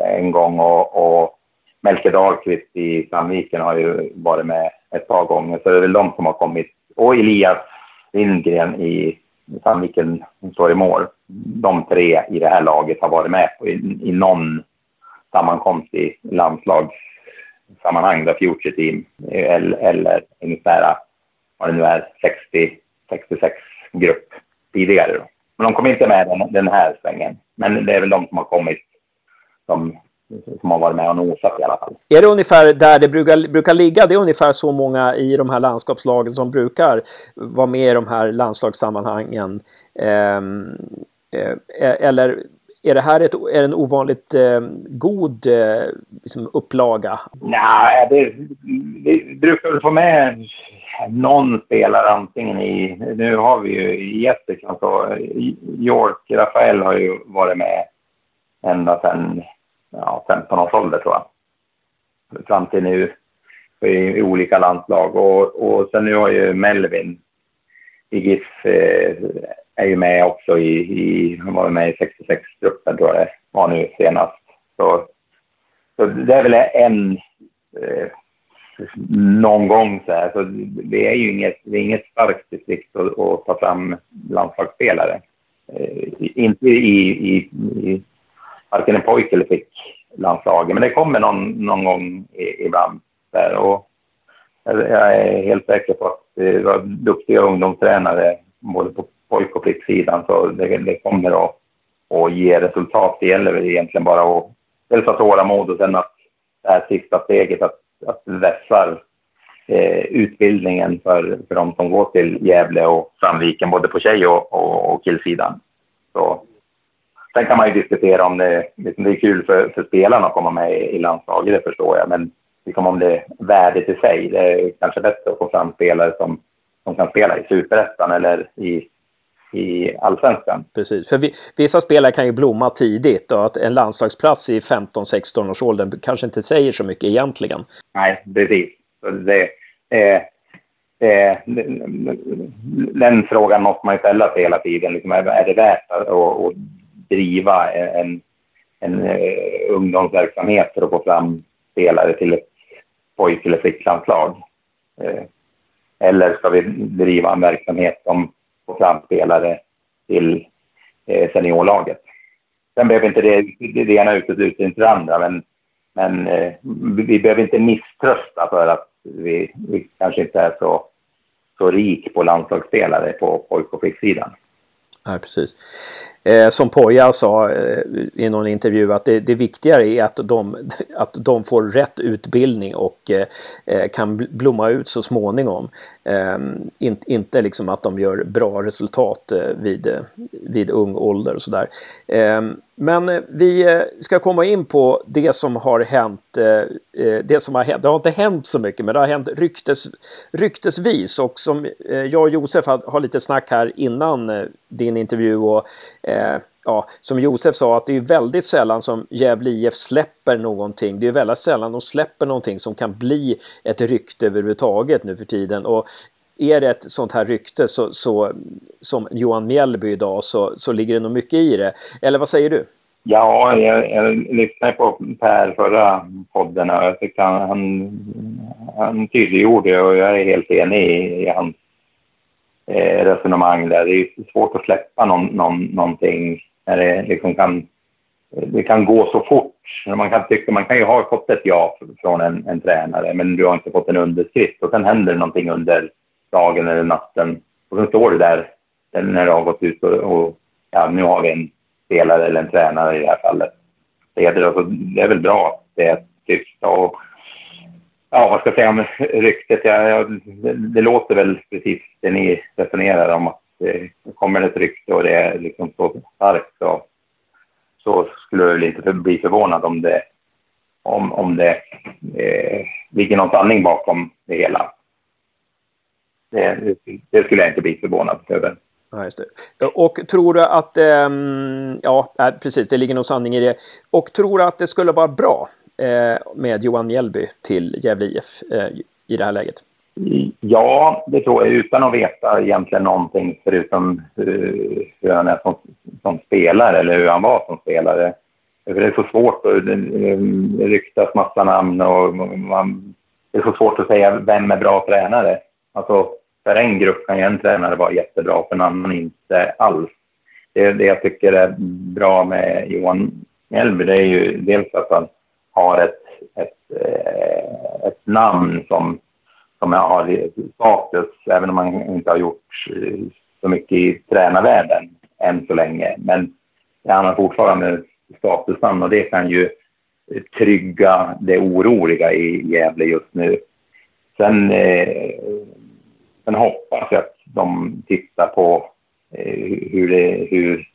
en gång och, och Melker Dahlqvist i Sandviken har ju varit med ett par gånger. Så det är väl de som har kommit. Och Elias Lindgren i Sandviken som står i mål. De tre i det här laget har varit med på, i, i någon sammankomst i sammanhang där Future Team eller, eller ungefär vad det nu är, 60-66 grupp tidigare. Då. Men de kom inte med den, den här svängen. Men det är väl de som har kommit som, som har varit med och nosat i alla fall. Är det ungefär där det brukar, brukar ligga? Det är ungefär så många i de här landskapslagen som brukar vara med i de här landslagssammanhangen. Ehm, eh, eh, eller är det här ett, är en ovanligt eh, god eh, liksom upplaga? Nej, det, vi brukar väl få med någon spelare antingen i... Nu har vi ju Jessica, så York, Rafael har ju varit med ända sedan ja, 15 års ålder tror jag. Fram till nu i, i olika landslag. Och, och sen nu har ju Melvin i GIF eh, är ju med också i, i han var med i 66-gruppen tror jag det var nu senast. Så, så det är väl en eh, någon gång så här. Så det är ju inget, det är inget starkt distrikt att, att ta fram landslagsspelare. Eh, inte i, i, i varken en pojk eller flicklandslaget, men det kommer någon, någon gång i, ibland. Där. Och jag är helt säker på att eh, det var duktiga ungdomstränare både på pojk och flicksidan, så det, det kommer att, att ge resultat. Det gäller väl egentligen bara att dels ha tålamod och sen att det här sista steget, att att vässa eh, utbildningen för, för de som går till Gävle och Sandviken, både på tjej och, och, och killsidan. Så, sen kan man ju diskutera om det, liksom det är kul för, för spelarna att komma med i, landslaget, det förstår jag. Men liksom om det är värdet i sig, det är kanske bättre att få fram spelare som, som kan spela i superettan eller i i allsvenskan. Precis, för vissa spelare kan ju blomma tidigt och att en landslagsplats i 15-16 års åldern kanske inte säger så mycket egentligen. Nej, precis. Det, eh, eh, den frågan måste man ju ställa sig hela tiden. Liksom, är det värt att, att driva en, en uh, ungdomsverksamhet för att få fram spelare till ett pojk eller flicklandslag? Uh, eller ska vi driva en verksamhet som få fram spelare till eh, seniorlaget. Sen behöver inte det, det ena utesluta inte det andra, men, men eh, vi behöver inte misströsta för att vi, vi kanske inte är så, så rik på landslagsspelare på pojk och flicksidan. Nej, precis. Eh, som Poja sa eh, i någon intervju att det, det viktigare är att de, att de får rätt utbildning och eh, eh kan blomma ut så småningom. Eh, in, inte liksom att de gör bra resultat eh, vid, eh, vid ung ålder och sådär. Ehm, men eh, vi eh, ska komma in på det som har hänt. det som har hänt. Det har inte hänt så mycket men det har hänt ryktes, ryktesvis och som jag och Josef har, har lite snack här innan din intervju och eh, ja, som Josef sa, att det är väldigt sällan som Gävle IF släpper någonting. Det är väldigt sällan de släpper någonting som kan bli ett rykte överhuvudtaget nu för tiden. Och är det ett sånt här rykte så, så, som Johan Mjällby idag så, så ligger det nog mycket i det. Eller vad säger du? Ja, jag, jag lyssnade på Per förra podden och jag tyckte han, han, han tydliggjorde och jag är helt enig i, i hans eh, resonemang där. Det är svårt att släppa någon, någon, någonting när det liksom kan, det kan gå så fort. Man kan, tycka, man kan ju ha fått ett ja från en, en tränare, men du har inte fått en underskrift. Och sen händer det någonting under dagen eller natten. Och sen står du där när du har gått ut och, och ja, nu har vi en spelare eller en tränare i det här fallet. Det är, alltså, det är väl bra att det är tyst. Och ja, vad ska jag säga om ryktet? Ja, ja, det, det, låter väl precis det ni resonerar om att det kommer ett rykte och det är liksom så starkt så, så skulle jag väl inte bli förvånad om det, om, om det eh, ligger någon sanning bakom det hela. Det, det skulle jag inte bli förvånad över. Ja, just det. Och tror du att, eh, ja precis, det ligger nog sanning i det. Och tror du att det skulle vara bra Eh, med Johan Mjällby till Gävle IF eh, i det här läget? Ja, det tror jag utan att veta egentligen någonting förutom hur, hur han är som, som spelare eller hur han var som spelare. För det är så svårt och eh, det, ryktas massa namn och man, det är så svårt att säga vem är bra tränare. Alltså, för en grupp kan ju en tränare vara jättebra, för en annan inte alls. Det, det jag tycker är bra med Johan Mjällby, det är ju dels att han har ett, ett, eh, ett namn som, som har status, även om han inte har gjort eh, så mycket i tränarvärlden än så länge. Men han har fortfarande statusnamn och det kan ju trygga det oroliga i Gävle just nu. Sen, eh, sen hoppas jag att de tittar på eh, hur det, hur,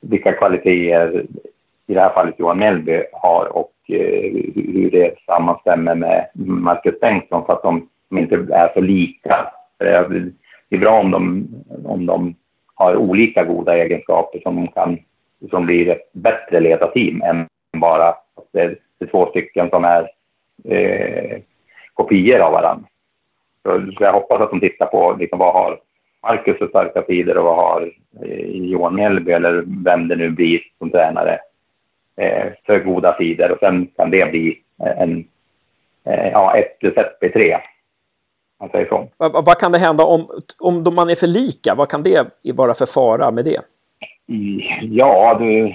vilka kvaliteter i det här fallet Johan Mellby har och eh, hur det sammanstämmer med Marcus Bengtsson så att de, som inte är så lika. Det är bra om de, om de har olika goda egenskaper som kan som blir ett bättre ledarteam än bara att det är två stycken som är eh, kopior av varandra. Så, jag hoppas att de tittar på liksom, vad har Marcus för starka sidor och vad har eh, Johan Mjällby eller vem det nu blir som tränare eh, för goda sidor och sen kan det bli en, eh, ja, ett plus ett blir tre. Vad, vad kan det hända om, om man är för lika? Vad kan det vara för fara med det? Ja, det,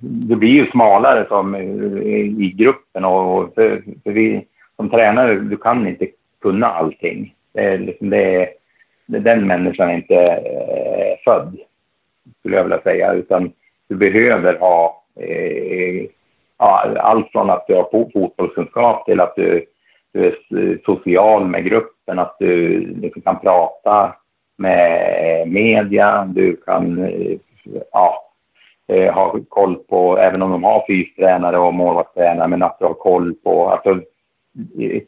det blir ju smalare som i gruppen och för, för vi som tränare, du kan inte kunna allting. Det är liksom det, den människan är inte eh, född, skulle jag vilja säga, utan du behöver ha eh, allt från att du har fotbollskunskap till att du, du är social med gruppen, att du du kan prata med media, du kan eh, ja, eh, ha koll på, även om de har fystränare och målvaktstränare, men att du har koll på, alltså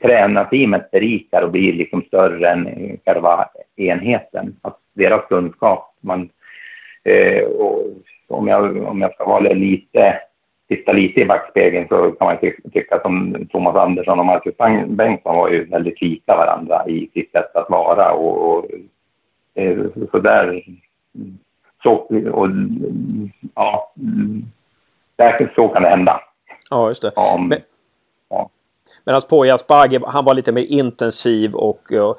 tränarteamet berikar och blir liksom större än själva enheten. Att deras kunskap, man, eh, och om, jag, om jag ska vara lite, titta lite i backspegeln så kan man ty tycka som Thomas Andersson och Marcus Bengtsson var ju väldigt lika varandra i sitt sätt att vara och, och eh, så där så, och, ja, därför så kan det hända. Ja, just det. Om, Men... Medan Poya Asbaghi, han var lite mer intensiv och uh,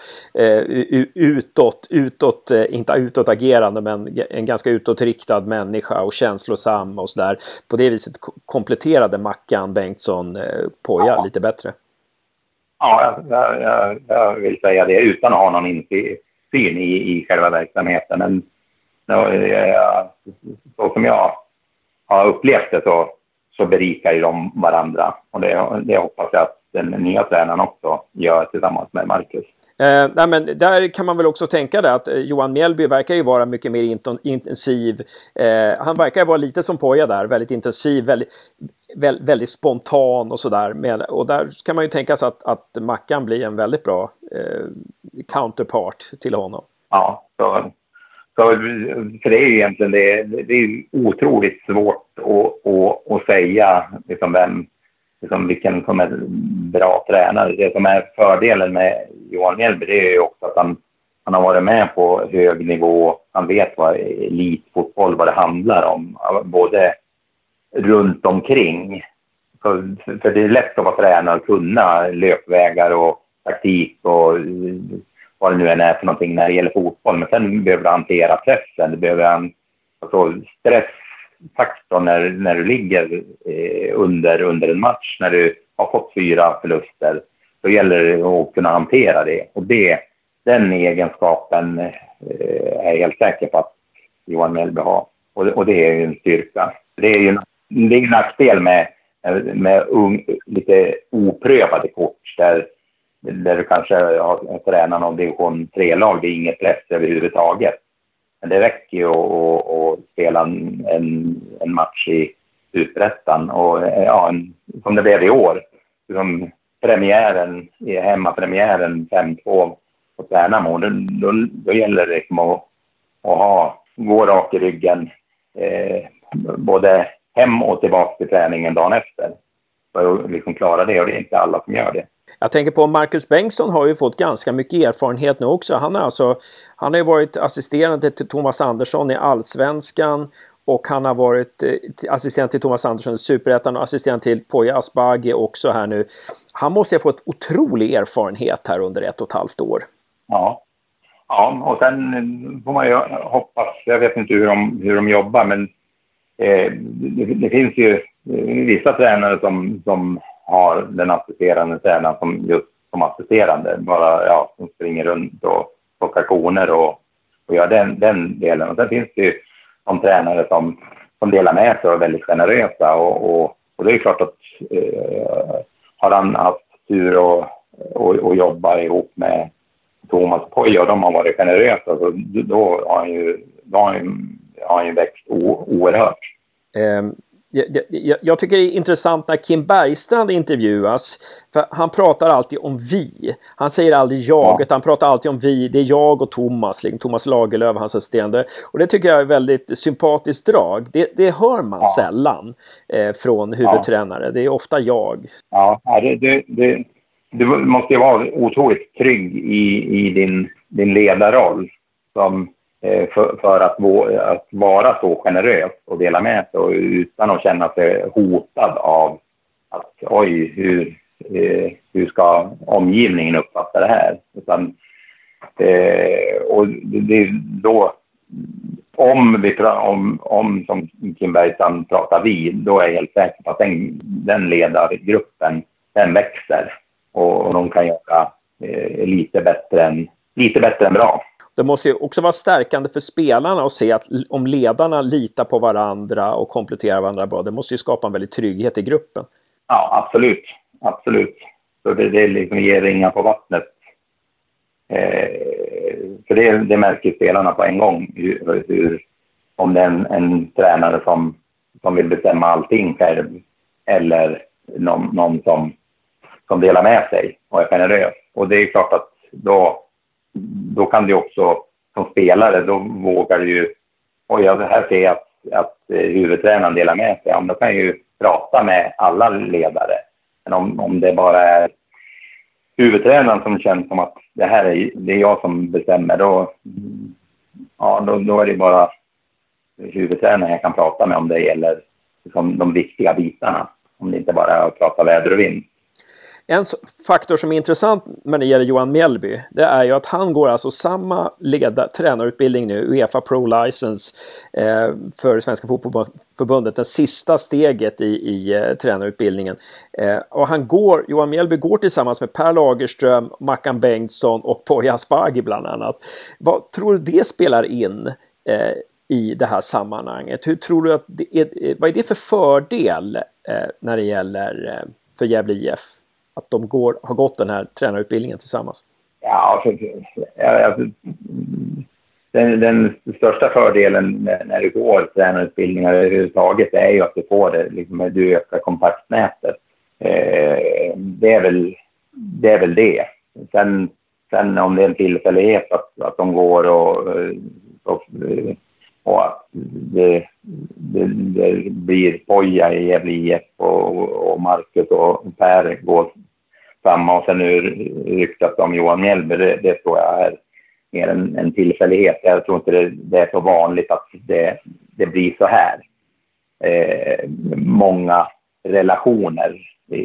utåt, utåt, uh, inte utåtagerande, men en ganska utåtriktad människa och känslosam och sådär. På det viset kompletterade Mackan Bengtsson uh, Poya ja. lite bättre. Ja, jag, jag, jag, vill säga det utan att ha någon insyn i, i själva verksamheten. Men så som jag har upplevt det så, så berikar ju de varandra. Och det, det hoppas jag att den nya tränaren också gör tillsammans med Marcus. Eh, nej, men där kan man väl också tänka det att eh, Johan Mjällby verkar ju vara mycket mer intensiv. Eh, han verkar vara lite som Poja där, väldigt intensiv, väldigt, väldigt, väldigt spontan och sådär. Och där kan man ju tänka sig att, att Mackan blir en väldigt bra eh, counterpart till honom. Ja, så så, för det är ju egentligen det, det är otroligt svårt att, att, att säga liksom vem, liksom vilken som är bra tränare. Det som är fördelen med Johan Mjällby det är ju också att han, han har varit med på hög nivå. Han vet vad elitfotboll, vad det handlar om, både runt omkring. För, för det är lätt att vara tränare och kunna löpvägar och taktik och vad det nu än är för någonting när det gäller fotboll. Men sen behöver du hantera pressen. Du behöver en alltså, stressfaktor när, när du ligger eh, under, under en match, när du har fått fyra förluster. Då gäller det att kunna hantera det. Och det, den egenskapen eh, är jag helt säker på att Johan Mellby har. Och, och det är ju en styrka. Det är ju en, det är en nackdel med, med un, lite oprövade kort där där du kanske har tränat någon division 3-lag, det är inget press överhuvudtaget. Men det räcker ju att, spela en, en, match i Superettan och eh, ja, en, som det blev i år. Som premiären, hemmapremiären 5-2 på Värnamo, då, då, då gäller det liksom att, att ha, gå rak i ryggen eh, både hem och tillbaka till träningen dagen efter. För att liksom klara det och det är inte alla som gör det. Jag tänker på Marcus Bengtsson har ju fått ganska mycket erfarenhet nu också. Han, är alltså, han har ju varit assisterande till Thomas Andersson i Allsvenskan och han har varit eh, assistent till Thomas Andersson i Superettan och assistent till Poya Asbaghi också här nu. Han måste ha fått otrolig erfarenhet här under ett och ett halvt år. Ja, Ja, och sen får man ju hoppas, jag vet inte hur de, hur de jobbar, men eh, det, det, finns ju eh, vissa tränare som, som har den assisterande tränaren som just som assisterande, bara ja, som springer runt och plockar koner och, och gör den, den delen. Och sen finns det ju de tränare som, som delar med sig och är väldigt generösa och, och, och det är klart att eh, har han haft tur och, och, och jobba ihop med Thomas Poja och de har varit generösa, så då har han ju, då har han, har han ju växt o, oerhört. Um jag, jag, jag, tycker det är intressant när Kim Bergstrand intervjuas. För han pratar alltid om vi. Han säger aldrig jag, ja. han pratar alltid om vi. Det är jag och Thomas, liksom Thomas Lagerlöf, hans assisterande. Och det tycker jag är väldigt sympatiskt drag. Det, det hör man ja. sällan eh, från huvudtränare. Ja. Det är ofta jag. Ja, det, det, det, du måste ju vara otroligt trygg i, i din, din ledarroll. Som Eh, för, för att, att, vara så generös och dela med sig utan att känna sig hotad av att oj, hur, eh, hur ska omgivningen uppfatta det här? Utan, eh, och det är då, om, vi, om, om som Kim Bergstrand pratar vi, då är jag helt säker på att den, den ledargruppen, den växer och, och de kan göra eh, lite, bättre än, lite bättre än bra. Det måste ju också vara stärkande för spelarna att se att om ledarna litar på varandra och kompletterar varandra bra, det måste ju skapa en väldig trygghet i gruppen. Ja, absolut. Absolut. Så det, det liksom ger ringar på vattnet. Eh, för det, det märker spelarna på en gång. Hur, hur om det är en, en, tränare som, som vill bestämma allting själv eller någon, någon som, som delar med sig och är generös. Och det är klart att då då kan du också som spelare, då vågar du ju, oj, ja, här ser jag att, att eh, huvudtränaren delar med sig, ja, då kan jag ju prata med alla ledare. Men om, om det bara är huvudtränaren som känns som att det här är, det är jag som bestämmer, då, ja, då, då är det bara huvudtränaren jag kan prata med om det gäller liksom, de viktiga bitarna. Om det inte bara är att prata väder och vind. En faktor som är intressant när det gäller Johan Mjällby, det är ju att han går alltså samma leda, tränarutbildning nu, Uefa Pro License, eh, för Svenska Fotbollförbundet, det sista steget i, i eh, tränarutbildningen. Eh, och han går, Johan Mjällby går tillsammans med Per Lagerström, Mackan Bengtsson och Poya Asbaghi bland annat. Vad tror du det spelar in eh, i det här sammanhanget? Hur tror du att det är, eh, vad är det för fördel eh, när det gäller eh, för Gävle IF? Att de går, har gått den här tränarutbildningen tillsammans? Ja, alltså, alltså, den, den, största fördelen när du går tränarutbildningar överhuvudtaget är ju att du får det, liksom, du ökar kontaktnätet. Eh, det, är väl, det är väl det. Sen, sen om det är en tillfällighet att, att de går och, och, och att det, det, det blir Poja i Gävle IF och, och Marcus och Per går samma och sen nu ryktas om Johan Mjällby, det, det tror jag är mer en, en tillfällighet. Jag tror inte det, det, är så vanligt att det, det blir så här. Eh, många relationer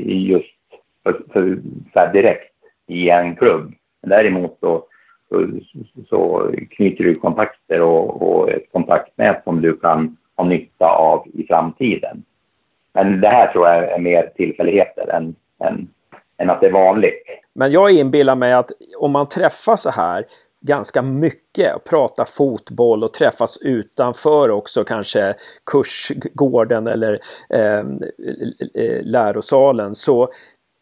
just för, för, för direkt i en klubb. Däremot så, så, så knyter du kontakter och, och, ett kontaktnät som du kan ha nytta av i framtiden. Men det här tror jag är mer tillfälligheter än, än än att det är vanligt. Men jag inbillar mig att om man träffas så här ganska mycket och pratar fotboll och träffas utanför också kanske kursgården eller eh, lärosalen så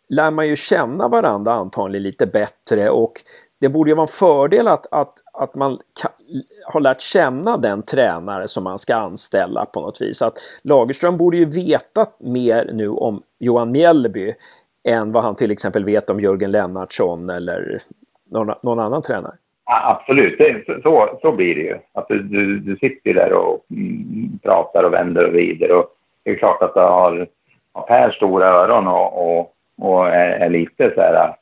lär man ju känna varandra antagligen lite bättre och det borde ju vara en fördel att, att, att man har lärt känna den tränare som man ska anställa på något vis. Att Lagerström borde ju veta mer nu om Johan Mjällby än vad han till exempel vet om Jörgen Lennartsson eller någon, någon annan tränare. Absolut, det, så, så blir det ju. Att du, du, du sitter där och mm, pratar och vänder och vrider. Och det är klart att du har, har Per stora öron och, och, och är, är, lite så här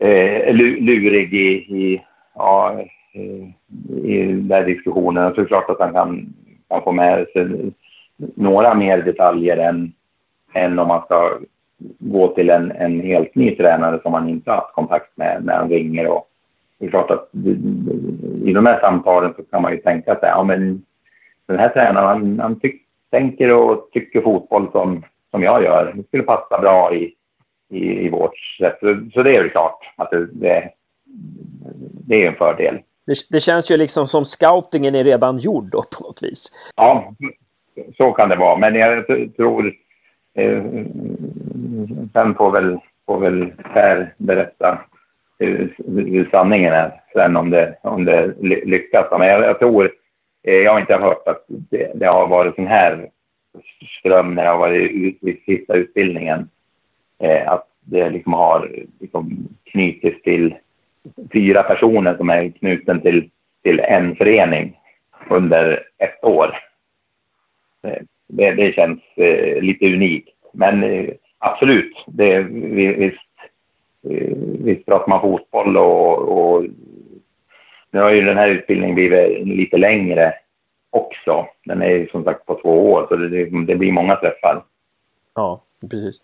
eh, lurig i, i, ja, eh, i den här diskussionen. Så är klart att han kan, kan få med sig några mer detaljer än, än om man ska gå till en, en helt ny tränare som man inte haft kontakt med när han ringer och, det är klart att i de här samtalen så kan man ju tänka sig, ja men den här tränaren han, han tyck, tänker och tycker fotboll som, som jag gör. Det skulle passa bra i, i, i vårt sätt. Så, det är ju klart att det, det, det är en fördel. Det, det, känns ju liksom som scoutingen är redan gjord då på något vis. Ja, så kan det vara. Men jag tror... Eh, sen får väl, får väl Per berätta hur sanningen är sen om det, om det lyckas. Men jag, jag tror... Eh, jag har inte hört att det, det, har varit sån här ström när jag har varit ut, i sista utbildningen. Eh, att det liksom har liksom knutits till fyra personer som är knuten till, till en förening under ett år. Eh, det, det känns eh, lite unikt. Men eh, absolut, det, visst, eh, visst pratar man fotboll och, och nu har ju den här utbildningen blivit lite längre också. Den är ju som sagt på två år, så det, det blir många träffar. Ja, precis.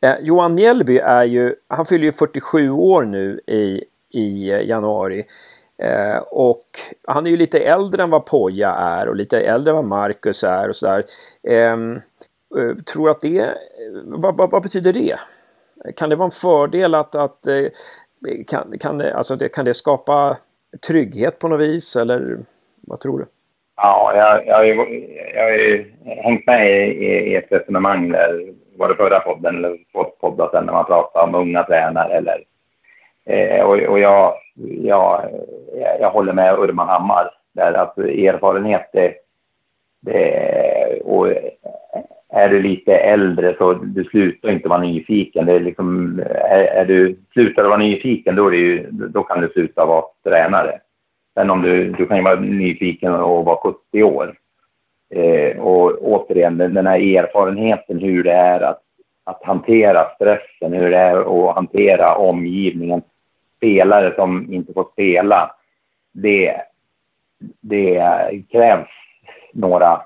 Eh, Johan Mjällby är ju, han fyller ju 47 år nu i, i eh, januari. Eh, och han är ju lite äldre än vad Poja är och lite äldre än vad Marcus är och sådär. Ehm, eh, tror att det, vad, vad, vad, betyder det? Kan det vara en fördel att, att eh, kan, kan, det, alltså det, kan det skapa trygghet på något vis eller vad tror du? Ja, jag, jag, jag har ju hängt med i, i ett resonemang där, var det förra podden eller två poddar sen när man pratade om unga tränare eller Eh, och, och jag, jag, jag håller med Urban Hammar där att erfarenhet det, det, och är du lite äldre så du slutar inte vara nyfiken. Det är liksom, är, är du slutar vara nyfiken då, är ju, då kan du sluta vara tränare. Sen om du, du kan ju vara nyfiken och vara 70 år. Eh, och återigen, den, den här erfarenheten hur det är att, att hantera stressen, hur det är att hantera omgivningen spelare som inte får spela, det, det krävs några,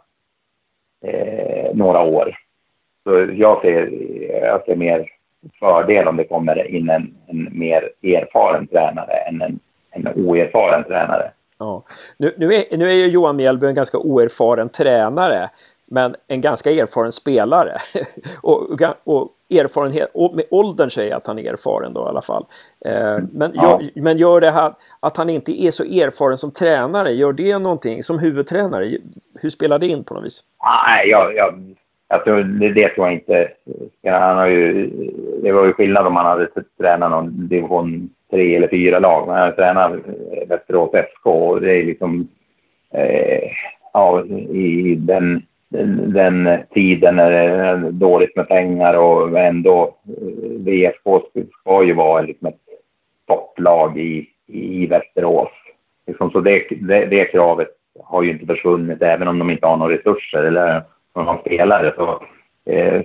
eh, några år. Så jag ser, jag ser mer fördel om det kommer in en, en mer erfaren tränare än en, en oerfaren tränare. Ja. Nu, nu, är, nu är ju Johan Mjällby en ganska oerfaren tränare men en ganska erfaren spelare. och, och erfarenhet, och med åldern säger jag att han är erfaren då i alla fall. Eh, men, ja. gör, men gör det här att han inte är så erfaren som tränare, gör det någonting som huvudtränare? Hur spelar det in på något vis? Nej, jag, jag, jag tror, det, det tror jag inte. Han har ju, det var ju skillnad om han hade tränat någon division Tre eller fyra lag. Men jag tränar eh, Västerås FK och det är liksom eh, ja, i den den tiden när det är dåligt med pengar och ändå eh, VFK ska ju vara liksom ett topplag i, i Västerås. Liksom, så det, det, det, kravet har ju inte försvunnit även om de inte har några resurser eller någon spelare. Så, Eh,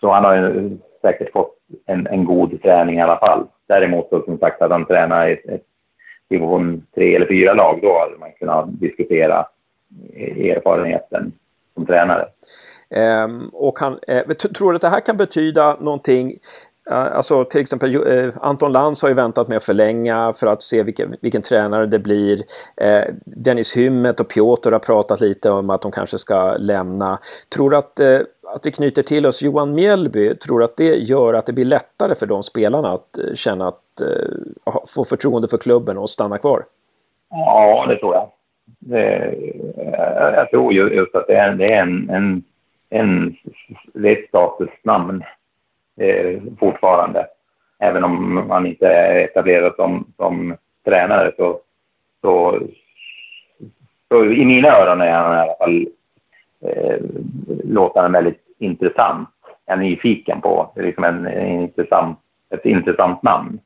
så han har ju säkert fått en, en god träning i alla fall. Däremot så som sagt att han tränar ett, ett division 3 eller 4 lag då hade man kunnat diskutera erfarenheten som tränare. Um, och han, eh, tror du att det här kan betyda någonting Alltså till exempel eh, Anton Lantz har ju väntat med att förlänga för att se vilken, vilken tränare det blir. Eh, Dennis Hymmet och Piotr har pratat lite om att de kanske ska lämna. Tror du att, eh, att vi knyter till oss Johan Mjällby, tror du att det gör att det blir lättare för de spelarna att eh, känna att eh, få förtroende för klubben och stanna kvar? Ja, det tror jag. Det, jag tror just att det är, det är en, en, en, det är ett statusnamn eh, fortfarande. Även om man inte är etablerad som, som tränare så, så, så i mina öron är han i alla fall eh, låter han väldigt intressant. Jag är nyfiken på liksom en, en intressant, ett intressant namn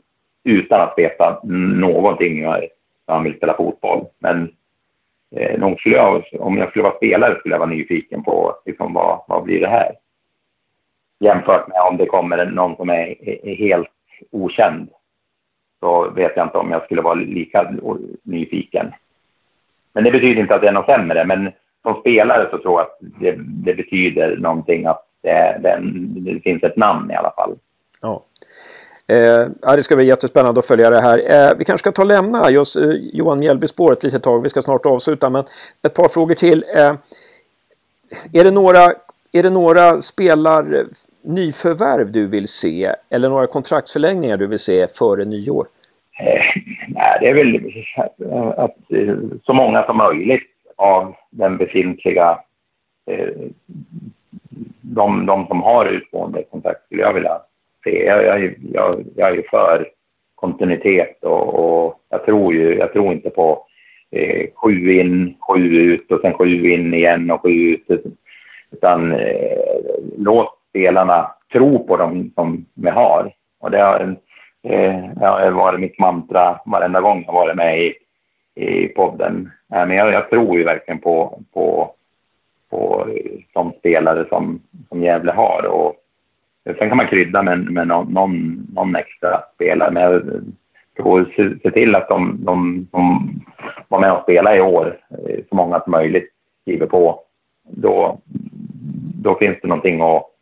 utan att veta någonting om han vill spela fotboll. Men eh, nog skulle jag, om jag skulle vara spelare skulle jag vara nyfiken på liksom, vad, vad blir det här? Jämfört med om det kommer någon som är, är helt okänd så vet jag inte om jag skulle vara lika nyfiken. Men det betyder inte att det är något sämre, men som spelare så tror jag att det, det betyder någonting att det, det, det finns ett namn i alla fall. Ja. Eh, ja, det ska bli jättespännande att följa det här. Eh, vi kanske ska ta och lämna just eh, Johan Mjällby-spåret ett litet tag. Vi ska snart avsluta, men ett par frågor till. Eh, är, det några, är det några spelar eh, nyförvärv du vill se eller några kontraktsförlängningar du vill se före nyår? Eh, nej, det är väl eh, att, att så många som möjligt av den befintliga de, de som har utgående kontrakt skulle jag vilja se. Jag, jag, jag, jag är ju för kontinuitet och, och, jag tror ju, jag tror inte på eh, sju in, sju ut och sen sju in igen och sju ut. Utan eh, låt spelarna tro på dem som vi har. Och det har, eh, har varit mitt mantra varenda gång jag varit med i, i podden. Eh, men jag, jag tror ju verkligen på, på, på eh, de spelare som, som Gävle har. Och sen kan man krydda med, med någon, någon, någon extra spelare. Men jag tror se, se till att de, de, de var med och spelade i år, eh, så många som möjligt skriver på. Då, då finns det någonting att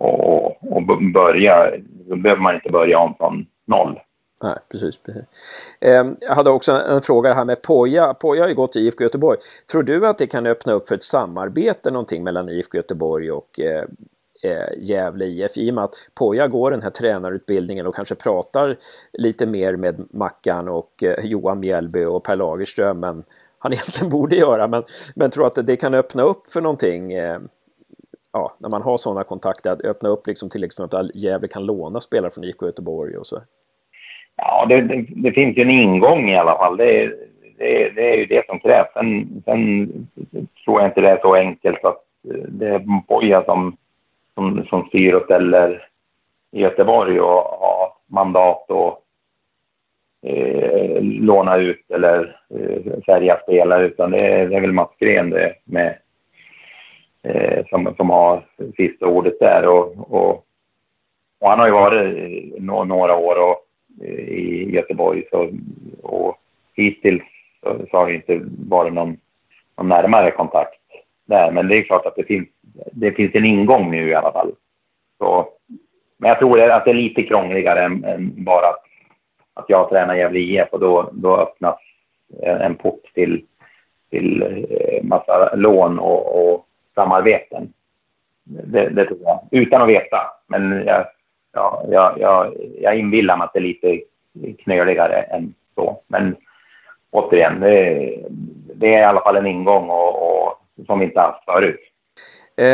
att, att börja. Då behöver man inte börja om från noll. Nej, precis. precis. Eh, jag hade också en fråga här med Poja. Poja har ju gått till IFK Göteborg. Tror du att det kan öppna upp för ett samarbete någonting mellan IFK Göteborg och eh, eh, Gävle IF i och med att Poja går den här tränarutbildningen och kanske pratar lite mer med Mackan och eh, Johan Mjällby och Per Lagerström än han egentligen borde göra. Men, men tror att det kan öppna upp för någonting eh, ja, när man har sådana kontakter, att öppna upp liksom till exempel att Gävle kan låna spelare från IK Göteborg och så? Ja, det, det, det, finns ju en ingång i alla fall. Det, det, det är ju det som krävs. Sen, sen tror jag inte det är så enkelt att eh, det är Boja som, som, som styr och ställer i Göteborg och har mandat att eh, låna ut eller eh, sälja spelare, utan det är, det är väl Mats Gren det med eh, som, som har sista ordet där. Och, och, och han har ju varit no, några år och, eh, i Göteborg så, och hittills så, har det inte varit någon, någon närmare kontakt där. Men det är klart att det finns, det finns en ingång nu i alla fall. Så, men jag tror att det är lite krångligare än, än bara att, att jag tränar Gävle IF och då, då öppnas en port till, till eh, massa lån och, och samarbeten. Det, det tror jag. Utan att veta. Men jag, ja, jag, jag, jag inbillar mig att det är lite knöligare än så. Men återigen, det, det är i alla fall en ingång och, och som vi inte haft förut.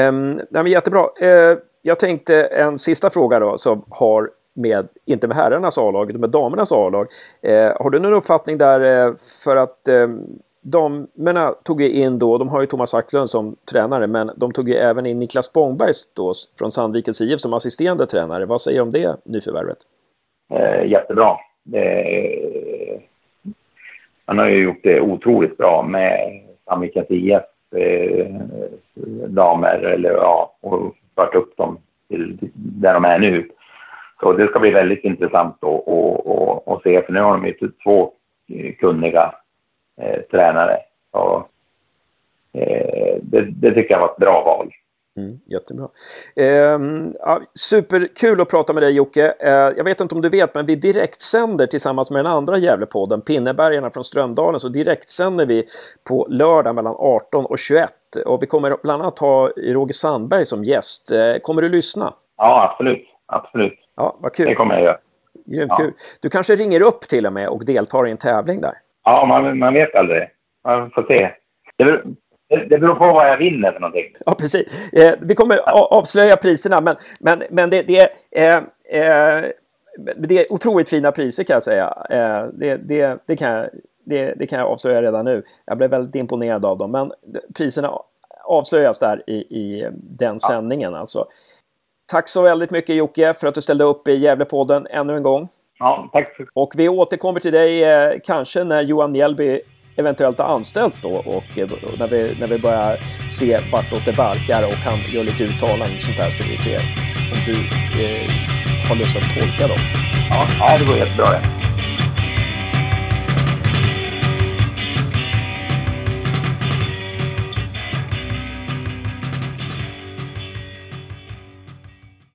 Um, nej, jättebra. Uh, jag tänkte en sista fråga då som har med, inte med herrarnas A-lag, utan med damernas A-lag. Uh, har du någon uppfattning där uh, för att de damerna äh, tog ju in då, de har ju Thomas Acklund som tränare, men de tog ju även in Niklas Spångberg då, från Sandvikens IF som assisterande tränare. Vad säger du om det nyförvärvet? Eh, jättebra. Eh, han har ju gjort det otroligt bra med Sandvikens IF eh, damer, eller ja, och fört upp dem till där de är nu. Så det ska bli väldigt intressant att se, för nu har de ju typ två eh, kunniga eh, tränare. Och, eh, det, det, tycker jag var ett bra val. Mm, jättebra. Eh, ja, superkul att prata med dig Jocke. Eh, jag vet inte om du vet, men vi direktsänder tillsammans med den andra Gävlepodden, Pinnebergarna från Strömdalen, så direktsänder vi på lördag mellan 18 och 21. Och vi kommer bland annat ha Roger Sandberg som gäst. Eh, kommer du lyssna? Ja, absolut. Absolut. Ja, vad kul. Det kommer jag göra. Grymt ja. kul. Du kanske ringer upp till och med och deltar i en tävling där? Ja, man, man vet aldrig. Man får se. Det beror, det beror på vad jag vinner för någonting. Ja, precis. Eh, vi kommer avslöja priserna, men, men, men det, det, eh, eh, det är otroligt fina priser kan jag säga. Eh, det, det, det, kan jag, det, det kan jag avslöja redan nu. Jag blev väldigt imponerad av dem, men priserna avslöjas där i, i den sändningen. Alltså. Tack så väldigt mycket Jocke för att du ställde upp i Gävlepodden ännu en gång. Ja, tack. Och vi återkommer till dig eh, kanske när Johan Mjällby eventuellt har anställts då och eh, när, vi, när vi börjar se vartåt det barkar och han gör lite uttalanden och sånt där ska vi se om du eh, har lust att tolka dem. Ja, det går jättebra. Ja.